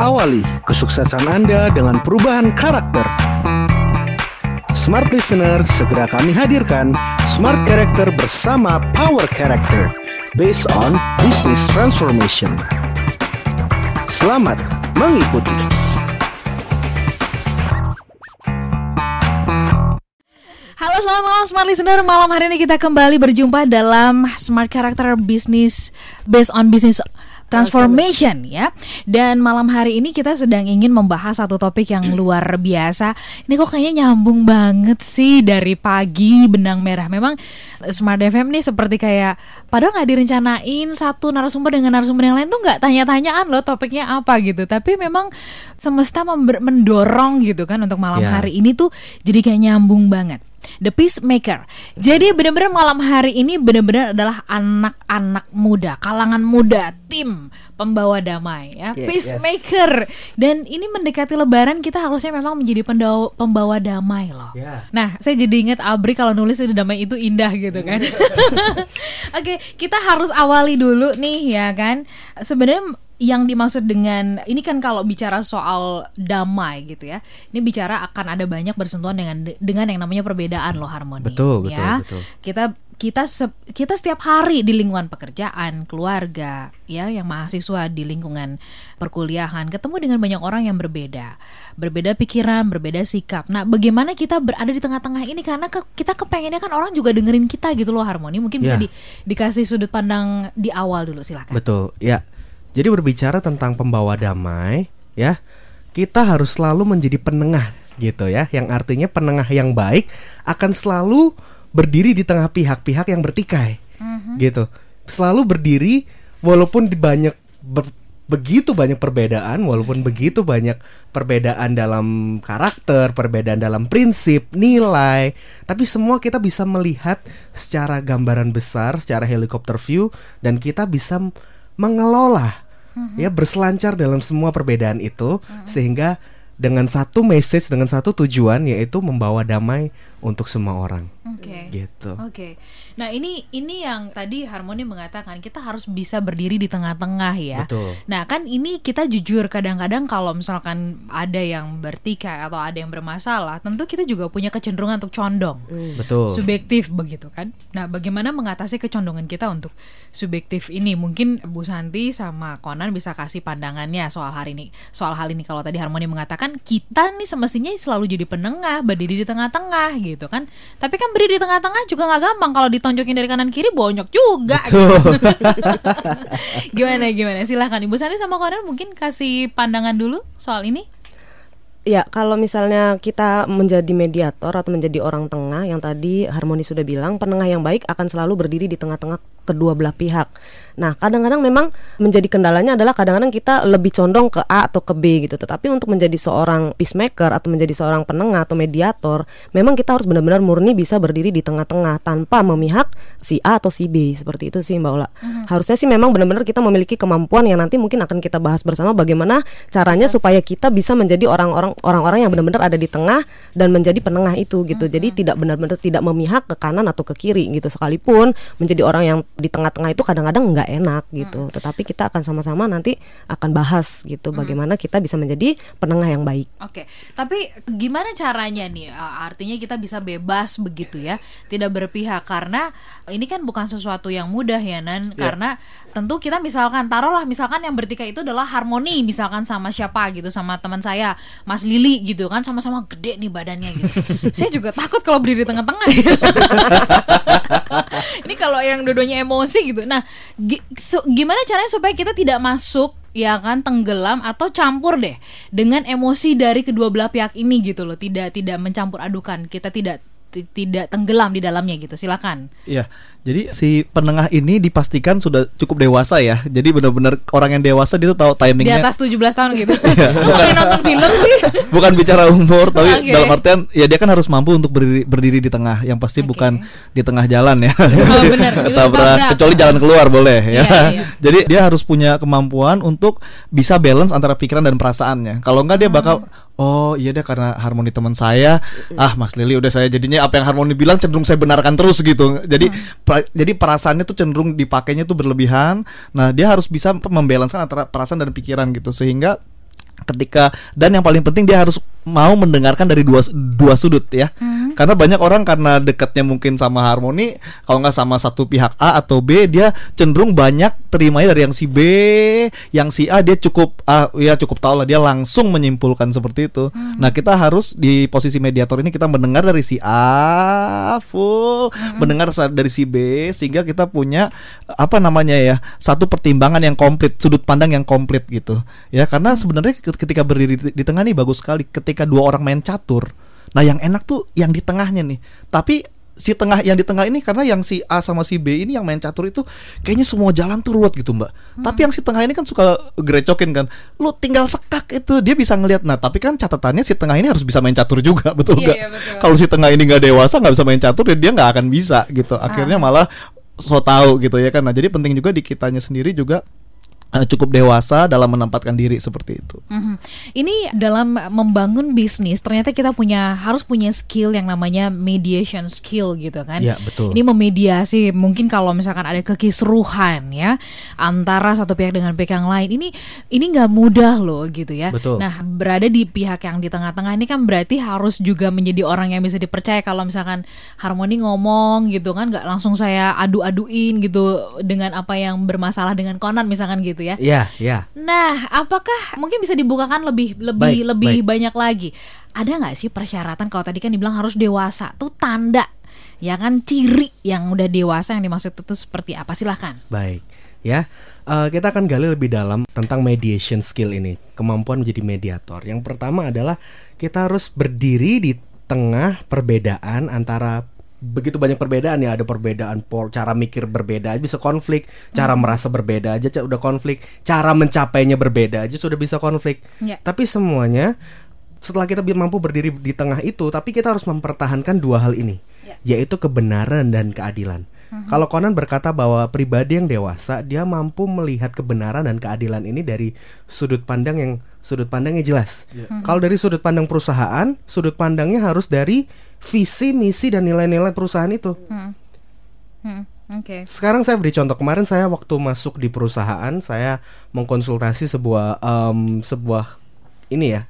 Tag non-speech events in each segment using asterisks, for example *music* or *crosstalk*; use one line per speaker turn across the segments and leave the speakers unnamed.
Awali kesuksesan Anda dengan perubahan karakter. Smart Listener, segera kami hadirkan Smart Character bersama Power Character based on Business Transformation. Selamat mengikuti.
Halo selamat malam Smart Listener Malam hari ini kita kembali berjumpa dalam Smart Character Business Based on Business Transformation ya. Dan malam hari ini kita sedang ingin membahas satu topik yang *clears throat* luar biasa. Ini kok kayaknya nyambung banget sih dari pagi benang merah. Memang Smart FM nih seperti kayak Padahal nggak direncanain satu narasumber dengan narasumber yang lain tuh nggak tanya-tanyaan loh topiknya apa gitu. Tapi memang semesta member- mendorong gitu kan untuk malam
Ya.
hari ini tuh jadi kayak nyambung banget The Peacemaker. Jadi benar-benar malam hari ini benar-benar adalah anak-anak muda, kalangan muda, tim pembawa damai ya.
Yes,
Peacemaker. Dan ini mendekati lebaran kita harusnya memang menjadi pendaw- pembawa damai loh.
Ya.
Nah, saya jadi ingat Abri kalau nulis udah damai itu indah gitu kan. *laughs* Oke, kita harus awali dulu nih ya kan. Sebenarnya yang dimaksud dengan ini kan kalau bicara soal damai gitu ya. Ini bicara akan ada banyak bersentuhan dengan dengan yang namanya perbedaan loh harmoni.
Betul, betul,
ya.
betul.
Kita kita sep- kita setiap hari di lingkungan pekerjaan, keluarga, ya, yang mahasiswa di lingkungan perkuliahan, ketemu dengan banyak orang yang berbeda, berbeda pikiran, berbeda sikap. Nah, bagaimana kita berada di tengah-tengah ini karena ke- kita kepengennya kan orang juga dengerin kita gitu loh harmoni. Mungkin bisa
Ya.
di- dikasih sudut pandang di awal dulu silakan.
Betul, ya. Jadi berbicara tentang pembawa damai, ya, kita harus selalu menjadi penengah, gitu ya. Yang artinya penengah yang baik akan selalu berdiri di tengah pihak-pihak yang bertikai, gitu. Selalu berdiri walaupun di banyak ber- begitu banyak perbedaan, walaupun begitu banyak perbedaan dalam karakter, perbedaan dalam prinsip, nilai, tapi semua kita bisa melihat secara gambaran besar, secara helikopter view, dan kita bisa mengelola, ya berselancar dalam semua perbedaan itu, sehingga dengan satu message, dengan satu tujuan, yaitu membawa damai untuk semua orang,
Oke.
gitu.
Oke. Nah, ini ini yang tadi Harmoni mengatakan kita harus bisa berdiri di tengah-tengah ya.
Betul.
Nah, kan ini kita jujur kadang-kadang kalau misalkan ada yang bertikai atau ada yang bermasalah, tentu kita juga punya kecenderungan untuk condong.
Betul.
Subjektif begitu kan. Nah, bagaimana mengatasi kecondongan kita untuk subjektif ini? Mungkin Bu Santi sama Konan bisa kasih pandangannya soal hari ini. Soal hal ini kalau tadi Harmoni mengatakan kita nih semestinya selalu jadi penengah, berdiri di tengah-tengah gitu kan. Tapi kan berdiri di tengah-tengah juga nggak gampang kalau ditonjokin dari kanan kiri bonyok juga. gitu. *laughs* gimana gimana? Silahkan Ibu Santi sama Konan mungkin kasih pandangan dulu soal ini.
Ya, kalau misalnya kita menjadi mediator atau menjadi orang tengah yang tadi Harmoni sudah bilang, penengah yang baik akan selalu berdiri di tengah-tengah kedua belah pihak. Nah, kadang-kadang memang menjadi kendalanya adalah kadang-kadang kita lebih condong ke A atau ke B gitu. Tetapi untuk menjadi seorang peacemaker atau menjadi seorang penengah atau mediator, memang kita harus benar-benar murni bisa berdiri di tengah-tengah tanpa memihak si A atau si B. Seperti itu sih Mbak Ola. Harusnya sih memang benar-benar kita memiliki kemampuan yang nanti mungkin akan kita bahas bersama bagaimana caranya supaya kita bisa menjadi orang-orang orang-orang yang benar-benar ada di tengah dan menjadi penengah itu gitu. Jadi tidak benar-benar tidak memihak ke kanan atau ke kiri gitu. Sekalipun menjadi orang yang di tengah-tengah itu kadang-kadang nggak enak gitu. Tetapi kita akan sama-sama nanti akan bahas gitu bagaimana kita bisa menjadi penengah yang baik.
Oke, tapi gimana caranya nih? Artinya kita bisa bebas begitu ya, tidak berpihak karena ini kan bukan sesuatu yang mudah ya Nan. Karena tentu kita misalkan taruhlah misalkan yang bertikai itu adalah harmoni misalkan sama siapa gitu sama teman saya Mas Lili gitu kan sama-sama gede nih badannya gitu. *laughs* saya juga takut kalau berdiri di tengah-tengah. ya. *laughs* ini kalau yang dua-duanya emosi gitu. Nah, gimana caranya supaya kita tidak masuk ya kan tenggelam atau campur deh dengan emosi dari kedua belah pihak ini gitu loh tidak tidak mencampur adukan kita tidak ti- tidak tenggelam di dalamnya gitu silakan
Iya, jadi si penengah ini dipastikan sudah cukup dewasa ya. Jadi benar-benar orang yang dewasa dia tuh tahu
di
timingnya.
atas 17 tahun gitu *laughs* Lu kayak nonton film sih *laughs*
Bukan bicara umur, tapi
Oke.
dalam artian ya dia kan harus mampu untuk berdiri, berdiri di tengah. Yang pasti
Oke.
bukan di tengah jalan ya.
Oh, benar. *laughs*
Ketabrak. kecuali jalan keluar boleh ya.
Iya, iya.
Jadi dia harus punya kemampuan untuk bisa balance antara pikiran dan perasaannya. Kalau enggak dia bakal oh iya deh karena harmoni teman saya. Ah Mas Lili udah saya jadinya apa yang harmoni bilang cenderung saya benarkan terus gitu. Jadi pra- jadi perasaannya tuh cenderung dipakainya tuh berlebihan. Nah dia harus bisa membalancekan antara perasaan dan pikiran gitu. Sehingga ketika dan yang paling penting dia harus mau mendengarkan dari dua dua sudut ya. Karena banyak orang karena dekatnya mungkin sama harmoni kalau nggak sama satu pihak A atau B dia cenderung banyak terimanya dari yang si B yang si A dia cukup ah, ya cukup tahu lah dia langsung menyimpulkan seperti itu. Nah kita harus di posisi mediator ini kita mendengar dari si A full mendengar sa- dari si B sehingga kita punya apa namanya ya satu pertimbangan yang komplit sudut pandang yang komplit gitu. Ya karena sebenarnya ketika berdiri di, di tengah nih bagus sekali. Ketika dua orang main catur nah yang enak tuh yang di tengahnya nih. Tapi si tengah yang di tengah ini karena yang si A sama si B ini yang main catur itu kayaknya semua jalan tuh ruwet gitu mbak. Tapi yang si tengah ini kan suka gerecokin kan. Lu tinggal sekak itu dia bisa ngelihat nah tapi kan catatannya si tengah ini harus bisa main catur juga *laughs* betul
Iya,
nggak?
iya, betul.
kalau si tengah ini nggak dewasa nggak bisa main catur ya dia nggak akan bisa gitu. Akhirnya malah so tahu gitu ya kan. Nah jadi penting juga di kitanya sendiri juga cukup dewasa dalam menempatkan diri seperti itu
Mhm. Ini dalam membangun bisnis ternyata kita punya harus punya skill yang namanya mediation skill gitu kan.
Iya, betul.
Ini memediasi mungkin kalau misalkan ada kekisruhan ya antara satu pihak dengan pihak yang lain ini ini nggak mudah loh gitu ya.
Betul.
Nah berada di pihak yang di tengah-tengah ini kan berarti harus juga menjadi orang yang bisa dipercaya kalau misalkan harmoni ngomong gitu kan nggak langsung saya adu-aduin gitu dengan apa yang bermasalah dengan konan misalkan gitu ya.
Iya, iya.
Nah, apakah mungkin bisa dibukakan lebih lebih
Baik,
lebih
baik.
banyak lagi? Ada nggak sih persyaratan kalau tadi kan dibilang harus dewasa tuh tanda ya kan ciri yang udah dewasa yang dimaksud itu seperti apa silahkan
Baik, ya. Eh, kita akan gali lebih dalam tentang mediation skill ini, kemampuan menjadi mediator. Yang pertama adalah kita harus berdiri di tengah perbedaan antara begitu banyak perbedaan ya. Ada perbedaan pol cara mikir berbeda aja bisa konflik. Cara merasa berbeda aja udah konflik. Cara mencapainya berbeda aja sudah bisa konflik.
Ya.
tapi semuanya setelah kita mampu berdiri di tengah itu tapi kita harus mempertahankan dua hal ini. Yaitu kebenaran dan keadilan kalau Conan berkata bahwa pribadi yang dewasa dia mampu melihat kebenaran dan keadilan ini dari sudut pandang yang sudut pandangnya jelas. Kalau dari sudut pandang perusahaan, sudut pandangnya harus dari visi, misi dan nilai-nilai perusahaan itu.
Hmm, oke.
Sekarang saya beri contoh. Kemarin saya waktu masuk di perusahaan saya mengkonsultasi sebuah em, sebuah ini ya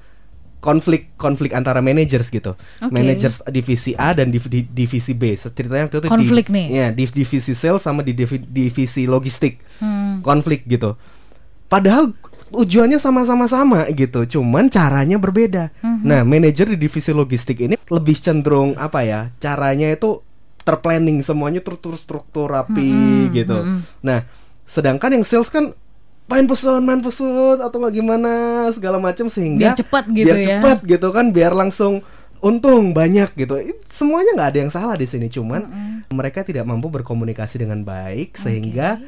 konflik konflik antara managers gitu,
Oke.
managers divisi A dan div- di- divisi B. Ceritanya waktu itu di-
Konflik nih.
Ya di divisi sales sama di divi- divisi logistik
Hmm.
konflik gitu. Padahal tujuannya sama-sama sama gitu, cuman caranya berbeda.
Mhm.
Nah, manajer di divisi logistik ini lebih cenderung apa ya? Caranya itu terplanning semuanya terstruktur rapi
Mhm,
gitu.
mhm.
Nah, sedangkan yang sales kan main pesan, main pesan atau nggak gimana segala macam sehingga
Biar cepat gitu
biar
ya.
cepat gitu kan, biar langsung untung banyak gitu. It- Semuanya nggak ada yang salah di sini, cuman mereka tidak mampu berkomunikasi dengan baik sehingga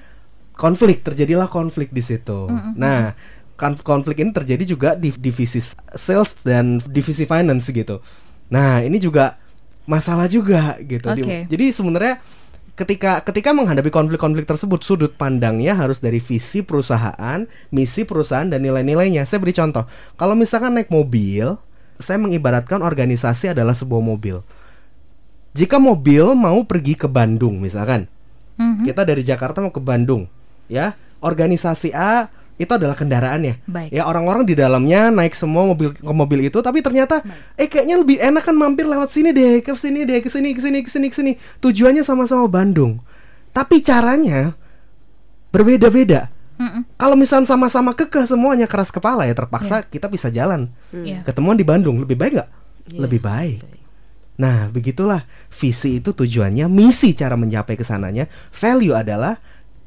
konflik terjadilah konflik di situ. Nah, kan- konflik ini terjadi juga di divisi sales dan divisi finance gitu. Nah, ini juga masalah juga gitu.
Oke.
Jadi sebenarnya ketika ketika menghadapi konflik-konflik tersebut sudut pandangnya harus dari visi perusahaan, misi perusahaan dan nilai-nilainya. Saya beri contoh. Kalau misalkan naik mobil, saya mengibaratkan organisasi adalah sebuah mobil. Jika mobil mau pergi ke Bandung misalkan,
Mhm.
kita dari Jakarta mau ke Bandung, ya. Organisasi A itu adalah kendaraannya.
Baik.
Ya orang-orang di dalamnya naik semua mobil ke mobil itu, tapi ternyata eh kayaknya lebih enak kan mampir lewat sini deh, ke sini deh, ke sini, ke sini, ke sini, ke sini. Tujuannya sama-sama Bandung. Tapi caranya berbeda-beda. Kalau misalnya sama-sama kekeh semuanya keras kepala ya terpaksa kita bisa jalan.
Iya.
Ketemuan di Bandung lebih baik nggak? Lebih baik. Nah, begitulah visi itu tujuannya, misi cara mencapai ke sananya, value adalah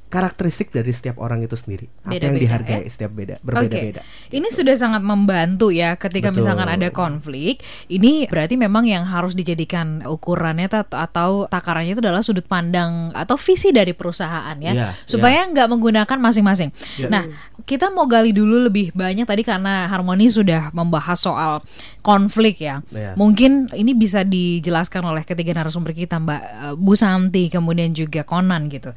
karakteristik dari setiap orang itu sendiri. Apa yang
Beda-beda,
dihargai
ya?
setiap beda, berbeda-beda.
ini sudah sangat membantu ya ketika
Betul.
misalkan ada konflik. Ini berarti memang yang harus dijadikan ukurannya ta- atau takarannya itu adalah sudut pandang atau visi dari perusahaan ya,
Iya,
supaya nggak menggunakan masing-masing.
Iya.
Nah, kita mau gali dulu lebih banyak tadi karena Harmoni sudah membahas soal konflik ya.
Iya.
Mungkin ini bisa dijelaskan oleh ketiga narasumber kita Mbak eh, Bu Santi kemudian juga Konan gitu.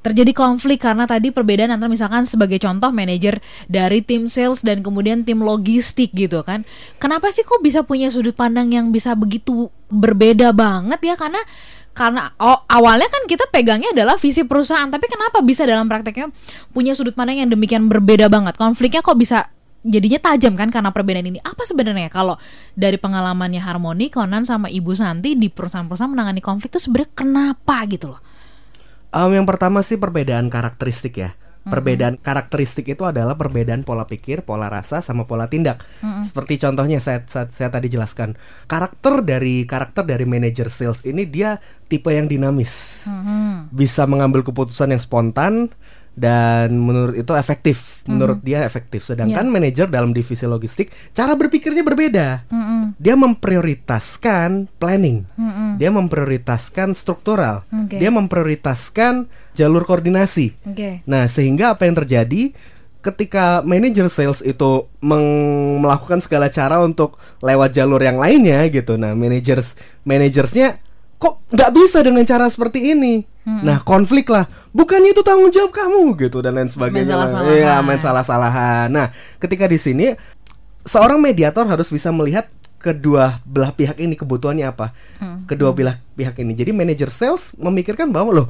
Terjadi konflik karena tadi perbedaan antara misalkan sebagai contoh manajer dari tim sales dan kemudian tim logistik gitu kan. Kenapa sih kok bisa punya sudut pandang yang bisa begitu berbeda banget ya karena karena oh, awalnya kan kita pegangnya adalah visi perusahaan tapi kenapa bisa dalam prakteknya punya sudut pandang yang demikian berbeda banget konfliknya kok bisa jadinya tajam kan karena perbedaan ini. Apa sebenarnya kalau dari pengalamannya Harmoni, Conan sama Ibu Santi di perusahaan-perusahaan menangani konflik itu sebenarnya kenapa gitu loh?
Um, yang pertama sih perbedaan karakteristik ya. Perbedaan karakteristik itu adalah perbedaan pola pikir, pola rasa, sama pola tindak. Seperti contohnya saya, saya saya tadi jelaskan, karakter dari karakter dari manajer sales ini dia tipe yang dinamis, bisa mengambil keputusan yang spontan dan menurut itu efektif. Menurut dia efektif. Sedangkan manajer dalam divisi logistik cara berpikirnya berbeda. Dia memprioritaskan planning, dia memprioritaskan struktural,
Oke.
dia memprioritaskan jalur koordinasi.
Oke.
Nah, sehingga apa yang terjadi ketika manajer sales itu melakukan segala cara untuk lewat jalur yang lainnya gitu. Nah, managers manajersnya kok nggak bisa dengan cara seperti ini. Nah, konflik lah. Bukannya itu tanggung jawab kamu gitu dan lain sebagainya.
salah-salahan.
Iya, main salah-salahan. Nah, ketika di sini seorang mediator harus bisa melihat kedua belah pihak ini kebutuhannya apa. Kedua belah pihak ini. Jadi manajer sales memikirkan bahwa loh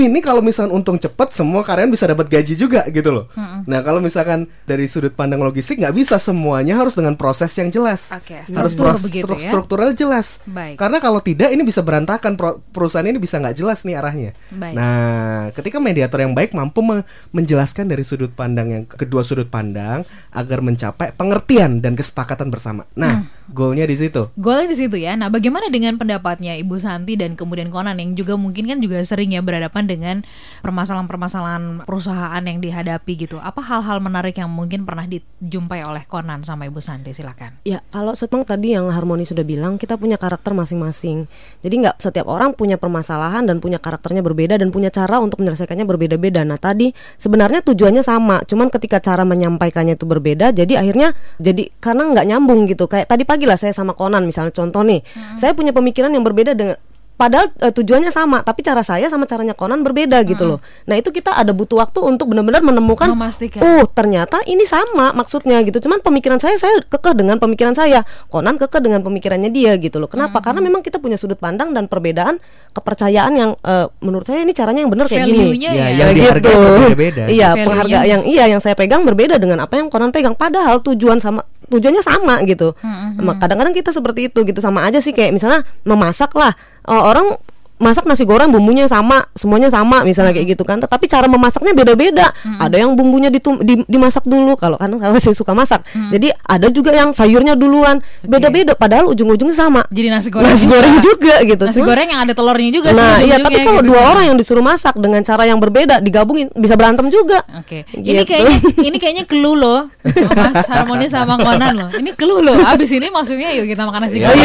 ini kalau misalkan untung cepet semua karyawan bisa dapat gaji juga gitu loh. Nah kalau misalkan dari sudut pandang logistik nggak bisa semuanya harus dengan proses yang jelas.
Oke,
harus
struktur
pros-
begitu
stru-
ya.
struktural jelas.
Baik.
Karena kalau tidak ini bisa berantakan perusahaan ini bisa nggak jelas nih arahnya.
Baik.
Nah ketika mediator yang baik mampu me- menjelaskan dari sudut pandang yang kedua sudut pandang agar mencapai pengertian dan kesepakatan bersama. Nah goalnya di situ.
Golnya di situ ya. Nah, bagaimana dengan pendapatnya Ibu Santi dan kemudian Conan yang juga mungkin kan juga sering ya berhadapan dengan permasalahan-permasalahan perusahaan yang dihadapi gitu. Apa hal-hal menarik yang mungkin pernah dijumpai oleh Conan sama Ibu Santi? Silakan.
Ya, kalau memang tadi yang Harmoni sudah bilang, kita punya karakter masing-masing. Jadi nggak setiap orang punya permasalahan dan punya karakternya berbeda dan punya cara untuk menyelesaikannya berbeda-beda. Nah, tadi sebenarnya tujuannya sama, cuman ketika cara menyampaikannya itu berbeda, jadi akhirnya jadi karena nggak nyambung gitu. Kayak tadi pagi lah saya sama Conan misalnya contoh nih, saya punya pemikiran yang berbeda dengan Padahal eh, tujuannya sama, tapi cara saya sama caranya Conan berbeda gitu loh. Nah itu kita ada butuh waktu untuk benar-benar menemukan.
Memastikan.
Oh ternyata ini sama maksudnya gitu. Cuman pemikiran saya saya kekeh dengan pemikiran saya. Conan kekeh dengan pemikirannya dia gitu loh. Kenapa? Karena memang kita punya sudut pandang dan perbedaan kepercayaan yang eh, menurut saya ini caranya yang benar kayak gini.
Ya,
ya.
yang dihargai berbeda-beda.
Iya,
Value-nya.
penghargaan yang iya yang saya pegang berbeda dengan apa yang Conan pegang. Padahal tujuan sama tujuannya sama gitu. Em, Kadang-kadang kita seperti itu gitu sama aja sih kayak misalnya memasak lah Eh, orang masak nasi goreng bumbunya sama semuanya sama misalnya kayak gitu kan tetapi cara memasaknya beda-beda ada yang bumbunya ditum- di- dimasak dulu kalau kan kalau saya suka masak jadi ada juga yang sayurnya duluan beda-beda padahal ujung-ujungnya sama
Jadi nasi goreng.
nasi
juga.
goreng juga gitu
Nasi goreng yang ada telurnya juga sih
Nah, iya
ujung-ujungnya
tapi kalau
gitu
dua
kan.
orang yang disuruh masak dengan cara yang berbeda digabungin bisa berantem juga.
Oke, ini
Gitu.
kayaknya *laughs* ini kayaknya clue loh, Mas Harmoni sama Conan loh. Ini clue loh. Abis ini maksudnya yuk kita makan nasi
Iya.
goreng.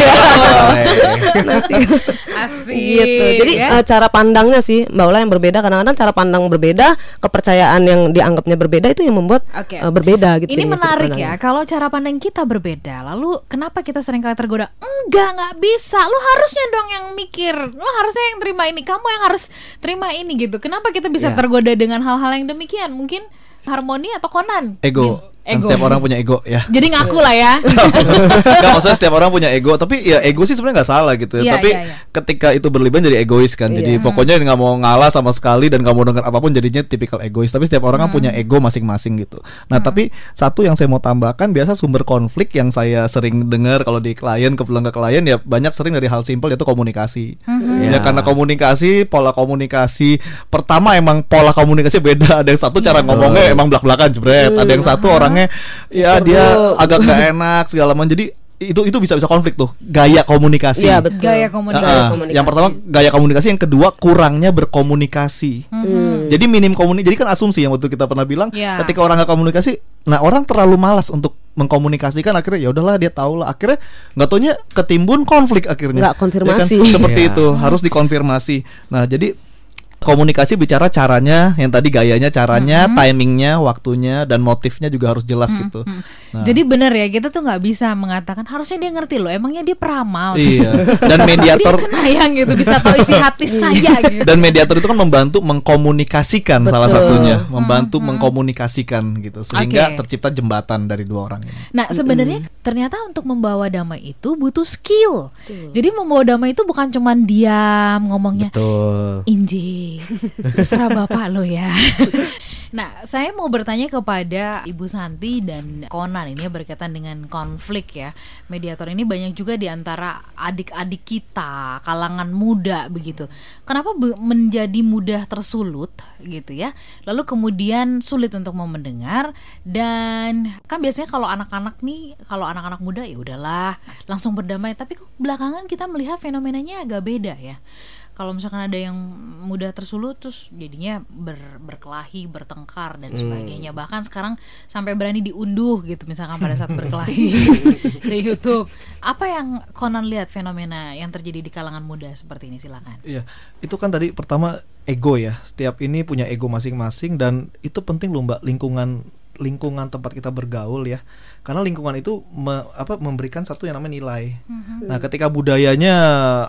*laughs*
Nasi.
Asik.
gitu. Jadi
ya.
eh, cara pandangnya sih Mbak Ula yang berbeda kadang-kadang cara pandang berbeda, kepercayaan yang dianggapnya berbeda itu yang membuat
Oke.
eh, berbeda gitu.
Ini
sudut
menarik ya, kalau cara pandang kita berbeda, lalu kenapa kita sering kali tergoda? Enggak, nggak bisa. Lu harusnya dong yang mikir. Lu harusnya yang terima ini. Kamu yang harus terima ini gitu. Kenapa kita bisa
Ya.
tergoda dengan hal-hal yang demikian? Mungkin harmoni atau konan?
Ego.
Gitu.
Kan setiap orang punya ego ya.
Jadi ngaku lah ya. *laughs*
Gak maksudnya setiap orang punya ego Tapi ya ego sih sebenarnya nggak salah gitu ya
Iya,
Tapi
iya, iya.
ketika itu berlebihan jadi egois kan Jadi
Iya.
pokoknya nggak mau ngalah sama sekali Dan nggak mau dengar apa pun jadinya tipikal egois Tapi setiap orang kan
Hmm.
punya ego masing-masing gitu Nah tapi satu yang saya mau tambahkan Biasa sumber konflik yang saya sering dengar Kalau di klien, kebetulan ke klien Ya banyak sering dari hal simpel yaitu komunikasi
Hmm.
Ya
Ya.
karena komunikasi, pola komunikasi Pertama emang pola komunikasi beda Ada yang satu cara
Iya.
ngomongnya emang belak-belakan jebret Ada yang satu orangnya ya dia agak nggak enak segala macam jadi itu itu bisa bisa konflik tuh gaya komunikasi
Iya betul.
Gaya komunikasi.
komunikasi.
yang pertama gaya komunikasi yang kedua kurangnya berkomunikasi
Hmm.
jadi minim komunikasi jadi kan asumsi yang waktu kita pernah bilang
Iya.
ketika orang nggak komunikasi nah orang terlalu malas untuk mengkomunikasikan akhirnya ya udahlah dia tahu lah akhirnya nggak taunya ketimbun konflik akhirnya
Nggak konfirmasi.
Ya kan? seperti
Iya.
itu harus dikonfirmasi nah jadi komunikasi bicara caranya yang tadi gayanya caranya timingnya waktunya dan motifnya juga harus jelas gitu Nah.
Jadi bener ya kita tuh nggak bisa mengatakan harusnya dia ngerti loh. Emangnya dia peramal.
iya dan *laughs* mediator
Dia cenayang gitu bisa tahu isi hati saya gitu.
dan mediator itu kan membantu mengkomunikasikan salah
Betul.
satunya membantu mengkomunikasikan gitu sehingga
Oke.
tercipta jembatan dari dua orang ini
Nah, sebenarnya ternyata untuk membawa damai itu butuh skill. Jadi membawa damai itu bukan cuman diam ngomongnya
Betul. *laughs*
Terserah bapak lo ya. *laughs* Nah, saya mau bertanya kepada Ibu Santi dan Konan ini berkaitan dengan konflik ya. Mediator ini banyak juga di antara adik-adik kita, kalangan muda begitu. Kenapa menjadi mudah tersulut gitu ya? Lalu kemudian sulit untuk mau mendengar dan kan biasanya kalau anak-anak nih, kalau anak-anak muda ya udahlah langsung berdamai. Tapi kok belakangan kita melihat fenomenanya agak beda ya kalau misalkan ada yang mudah tersulut terus jadinya ber- berkelahi, bertengkar dan sebagainya. Bahkan sekarang sampai berani diunduh gitu misalkan pada saat *laughs* berkelahi di YouTube. Apa yang Conan lihat fenomena yang terjadi di kalangan muda seperti ini silakan.
Iya, itu kan tadi pertama ego ya. Setiap ini punya ego masing-masing dan itu penting loh Mbak lingkungan lingkungan tempat kita bergaul ya. Karena lingkungan itu me- apa memberikan satu yang namanya nilai. Nah, ketika budayanya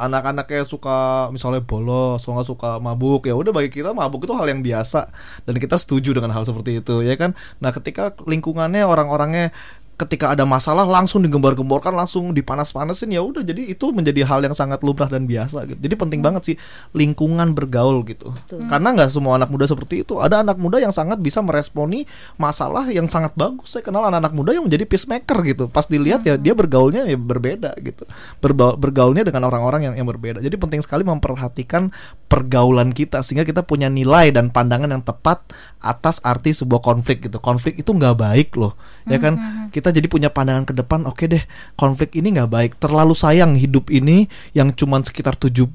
anak-anaknya suka misalnya bolos, nggak suka mabuk, ya udah bagi kita mabuk itu hal yang biasa dan kita setuju dengan hal seperti itu ya kan. Nah, ketika lingkungannya orang-orangnya ketika ada masalah langsung digembar-gemborkan langsung dipanas-panasin ya udah. Jadi itu menjadi hal yang sangat lumrah dan biasa gitu. Jadi penting banget sih lingkungan bergaul gitu. Karena nggak semua anak muda seperti itu. Ada anak muda yang sangat bisa meresponi masalah yang sangat bagus. Saya kenal anak-anak muda yang menjadi peacemaker gitu. Pas dilihat ya dia bergaulnya ya berbeda gitu. Berba- bergaulnya dengan orang-orang yang yang berbeda. Jadi penting sekali memperhatikan pergaulan kita sehingga kita punya nilai dan pandangan yang tepat atas arti sebuah konflik gitu. Konflik itu nggak baik loh ya kan? Kita jadi punya pandangan ke depan oke deh konflik ini nggak baik. Terlalu sayang hidup ini yang cuman sekitar 70-80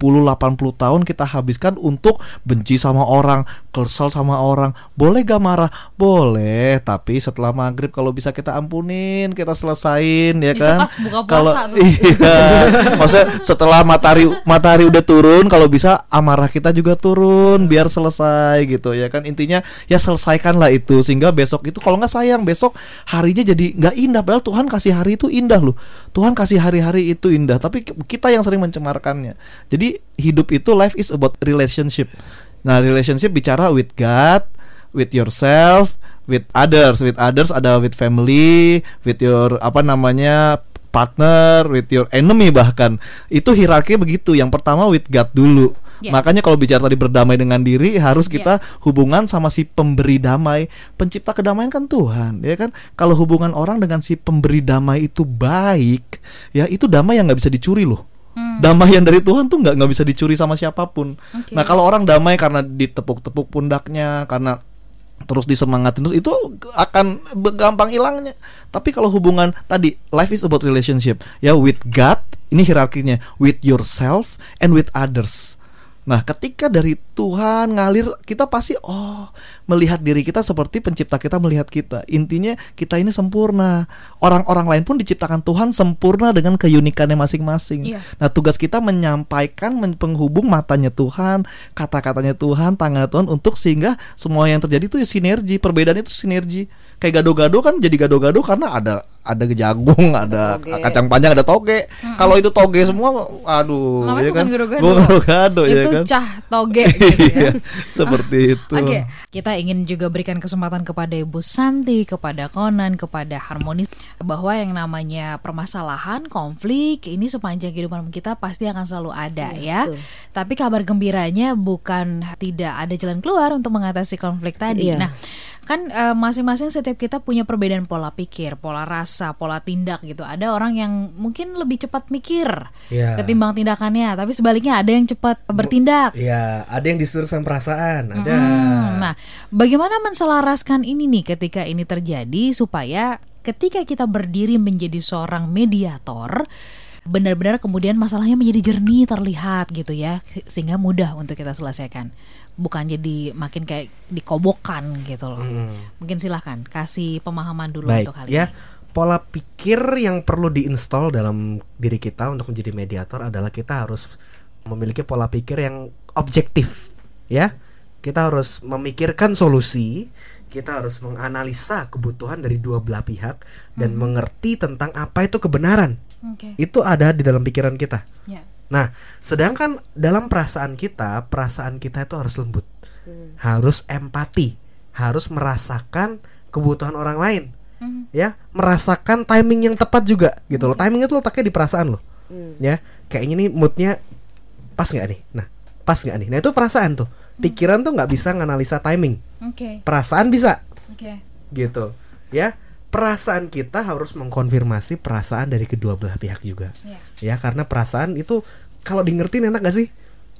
tahun kita habiskan untuk benci sama orang kesel sama orang. Boleh gak marah? Boleh tapi setelah maghrib kalau bisa kita ampunin kita selesain ya
Itu
kan?
pas buka puasa
kalau *laughs* iya maksudnya setelah matahari matahari udah turun kalau bisa amarah kita juga turun biar selesai gitu ya kan? Intinya ya selesaikanlah itu sehingga besok itu kalau nggak sayang besok harinya jadi nggak indah padahal Tuhan kasih hari itu indah loh. Tuhan kasih hari-hari itu indah tapi kita yang sering mencemarkannya. Jadi hidup itu life is about relationship. Nah relationship bicara with God with yourself with others. With others ada with family with your apa namanya partner with your enemy bahkan. Itu hierarki begitu. Yang pertama with God dulu
Ya.
makanya kalau bicara tadi berdamai dengan diri harus
Ya.
kita hubungan sama si pemberi damai pencipta kedamaian kan Tuhan ya kan kalau hubungan orang dengan si pemberi damai itu baik ya itu damai yang nggak bisa dicuri loh Damai yang dari Tuhan tuh nggak nggak bisa dicuri sama siapa pun.
Oke.
Nah kalau orang damai karena ditepuk-tepuk pundaknya, karena terus disemangatin terus itu akan gampang hilangnya. Tapi kalau hubungan tadi life is about relationship ya with God ini hierarkinya with yourself and with others. Nah, ketika dari Tuhan ngalir, kita pasti oh melihat diri kita seperti pencipta kita melihat kita. Intinya kita ini sempurna. Orang-orang lain pun diciptakan Tuhan sempurna dengan keunikannya masing-masing.
Iya.
Nah, tugas kita menyampaikan men- penghubung matanya Tuhan, kata-katanya Tuhan, tangannya Tuhan untuk sehingga semua yang terjadi itu ya sinergi. Perbedaan itu sinergi. Kayak gado-gado kan jadi gado-gado karena ada ada jagung, ada
toge.
kacang panjang, ada toge. Kalau itu toge semua, aduh,
Namanya
ya kan? Bukan gado-gado, ya
itu
kan?
cah toge gitu *laughs* ya.
Iya, seperti itu.
Oke, kita ingin juga berikan kesempatan kepada Ibu Santi, kepada Konan, kepada Harmonis bahwa yang namanya permasalahan, konflik ini sepanjang kehidupan kita pasti akan selalu ada ya.
betul.
Tapi kabar gembiranya bukan tidak ada jalan keluar untuk mengatasi konflik tadi.
Iya.
Nah, kan eh, masing-masing setiap kita punya perbedaan pola pikir, pola rasa, pola tindak gitu. Ada orang yang mungkin lebih cepat mikir
Ya.
ketimbang tindakannya, tapi sebaliknya ada yang cepat bertindak.
Ya, ada yang disuruh sama perasaan, ada.
Hmm, nah, bagaimana menselaraskan ini nih ketika ini terjadi supaya ketika kita berdiri menjadi seorang mediator benar-benar kemudian masalahnya menjadi jernih terlihat gitu ya sehingga mudah untuk kita selesaikan bukan jadi makin kayak dikobokan gitu loh mungkin silahkan kasih pemahaman dulu
Baik,
untuk hal
ya.
ini
Pola pikir yang perlu diinstal dalam diri kita untuk menjadi mediator adalah kita harus memiliki pola pikir yang objektif, ya. Kita harus memikirkan solusi, kita harus menganalisa kebutuhan dari dua belah pihak dan mengerti tentang apa itu kebenaran.
oke
Itu ada di dalam pikiran kita.
ya
Nah, sedangkan dalam perasaan kita, perasaan kita itu harus lembut, harus empati, harus merasakan kebutuhan orang lain,
Mhm.
ya, merasakan timing yang tepat juga, gitu loh. Timing itu letaknya di perasaan loh, ya. Kayaknya ini moodnya pas nggak nih? Nah, pas nggak nih? Nah itu perasaan tuh. Pikiran tuh nggak bisa nganalisa timing.
Oke.
Perasaan bisa,
Oke.
gitu. Ya, perasaan kita harus mengkonfirmasi perasaan dari kedua belah pihak juga.
Iya.
Ya, karena perasaan itu kalau di ngertiin enak gak sih?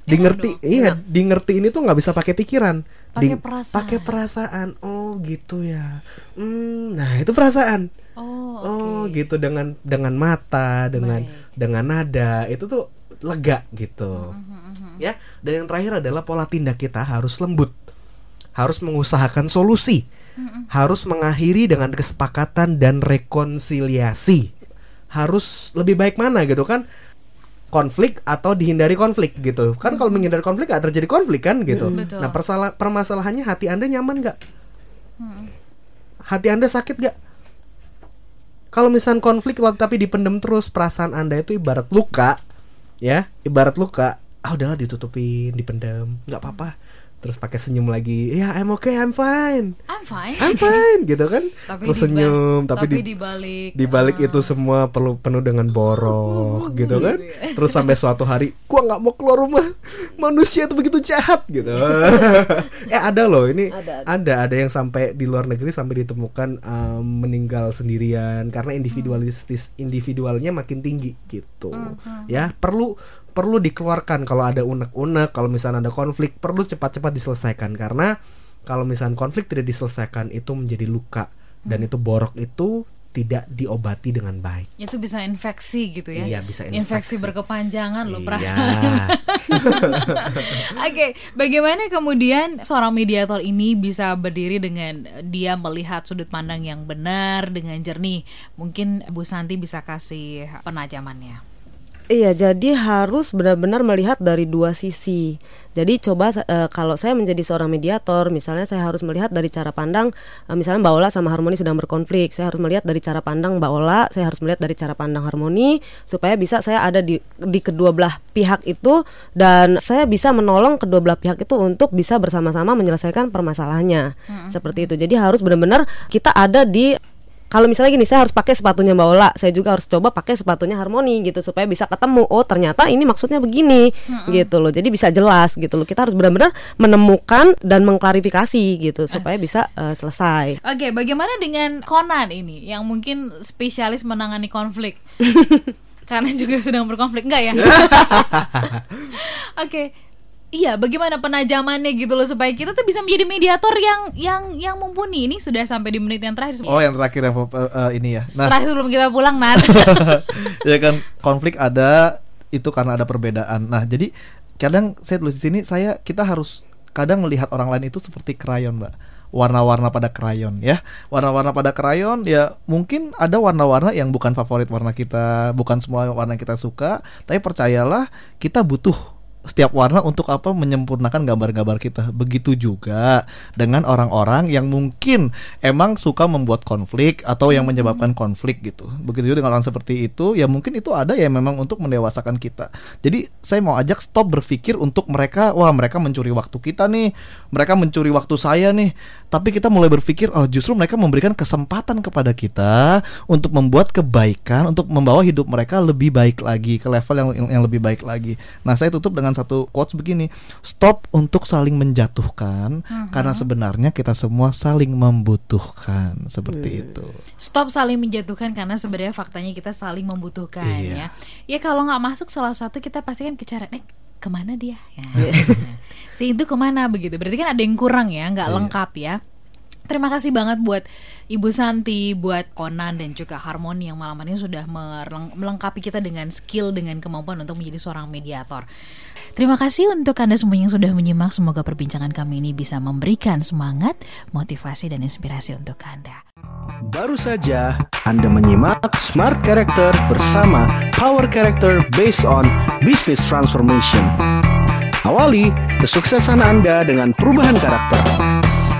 Di ngerti, iya, di ngertiin itu nggak bisa pakai pikiran.
Pakai perasaan.
Pakai perasaan. Oh, gitu ya. Hmm, nah itu perasaan.
Oh,
Oh
oke.
gitu dengan dengan mata, dengan
Baik.
dengan nada itu tuh lega gitu.
Mm-hmm,
Ya, dan yang terakhir adalah pola tindak kita harus lembut. Harus mengusahakan solusi. Harus mengakhiri dengan kesepakatan dan rekonsiliasi. Harus lebih baik mana gitu kan? konflik atau dihindari konflik gitu. Kan kalau menghindari konflik gak terjadi konflik kan gitu.
Betul.
nah permasalahannya hati anda nyaman nggak? Hati anda sakit gak kalau misalnya konflik tapi dipendem terus perasaan anda itu ibarat luka ya ibarat luka ah udahlah ditutupin dipendam nggak apa-apa terus pakai senyum lagi ya I'm okay I'm fine.
I'm fine.
I'm fine gitu kan? *laughs*
Tapi
terus senyum tapi,
tapi
di
di balik
di balik
eh,
itu semua perlu penuh dengan borok *laughs* gitu kan? Terus sampai suatu hari gua nggak mau keluar rumah. Manusia itu begitu jahat gitu. *laughs* Eh ada loh ini
Ada,
ada. ada yang sampai di luar negeri sampai ditemukan um, meninggal sendirian karena individualistis individualnya makin tinggi gitu. Ya perlu perlu dikeluarkan kalau ada unek-unek kalau misalnya ada konflik perlu cepat-cepat diselesaikan karena kalau misalnya konflik tidak diselesaikan itu menjadi luka dan itu borok itu tidak diobati dengan baik
itu bisa infeksi gitu ya.
Iya, bisa
infeksi.
infeksi.
berkepanjangan loh
Iya.
perasaan. *laughs* Oke, bagaimana kemudian seorang mediator ini bisa berdiri dengan dia melihat sudut pandang yang benar dengan jernih? Mungkin Bu Santi bisa kasih penajamannya.
Iya, jadi harus benar-benar melihat dari dua sisi. Jadi coba eh, kalau saya menjadi seorang mediator, misalnya saya harus melihat dari cara pandang, eh, misalnya Mbak Ola sama Harmoni sedang berkonflik, saya harus melihat dari cara pandang Mbak Ola, saya harus melihat dari cara pandang Harmoni, supaya bisa saya ada di di kedua belah pihak itu dan saya bisa menolong kedua belah pihak itu untuk bisa bersama-sama menyelesaikan permasalahannya. Seperti itu. Jadi harus benar-benar kita ada di kalau misalnya gini saya harus pakai sepatunya Mbak Ola, saya juga harus coba pakai sepatunya Harmoni gitu supaya bisa ketemu. Oh, ternyata ini maksudnya begini gitu loh. Jadi bisa jelas gitu loh. Kita harus benar-benar menemukan dan mengklarifikasi gitu supaya bisa eh, selesai.
Oke, bagaimana dengan Conan ini yang mungkin spesialis menangani konflik? *laughs* Karena juga sedang berkonflik enggak ya? *laughs* Oke. Iya, bagaimana penajamannya gitu loh supaya kita tuh bisa menjadi mediator yang yang yang mumpuni. Ini sudah sampai di menit yang terakhir.
Oh yang terakhir yang eh, ini ya. Nah
Setelah sebelum kita pulang, Nat. *laughs*
ya kan konflik ada itu karena ada perbedaan. Nah jadi kadang saya tulis di sini saya kita harus kadang melihat orang lain itu seperti krayon mbak warna-warna pada krayon ya warna-warna pada krayon ya mungkin ada warna-warna yang bukan favorit warna kita bukan semua warna yang kita suka tapi percayalah kita butuh setiap warna untuk apa menyempurnakan gambar-gambar kita. Begitu juga dengan orang-orang yang mungkin emang suka membuat konflik atau yang menyebabkan konflik gitu. Begitu juga dengan orang seperti itu, ya mungkin itu ada ya memang untuk mendewasakan kita. Jadi saya mau ajak stop berpikir untuk mereka, wah mereka mencuri waktu kita nih, mereka mencuri waktu saya nih. Tapi kita mulai berpikir, oh justru mereka memberikan kesempatan kepada kita untuk membuat kebaikan, untuk membawa hidup mereka lebih baik lagi ke level yang yang, yang lebih baik lagi. Nah saya tutup dengan satu quotes begini stop untuk saling menjatuhkan karena sebenarnya kita semua saling membutuhkan seperti itu
Stop saling menjatuhkan karena sebenarnya faktanya kita saling membutuhkan ya.
Iya.
Ya kalau nggak masuk salah satu kita pasti kan kecara eh ke mana dia? Ya. *laughs* si itu ke mana begitu? Berarti kan ada yang kurang ya, nggak lengkap ya. Terima kasih banget buat Ibu Santi, buat Conan dan juga Harmoni yang malam ini sudah melengkapi kita dengan skill dengan kemampuan untuk menjadi seorang mediator. Terima kasih untuk Anda semua yang sudah menyimak. Semoga perbincangan kami ini bisa memberikan semangat, motivasi dan inspirasi untuk Anda.
Baru saja Anda menyimak Smart Character bersama Power Character based on Business Transformation. Awali kesuksesan Anda dengan perubahan karakter.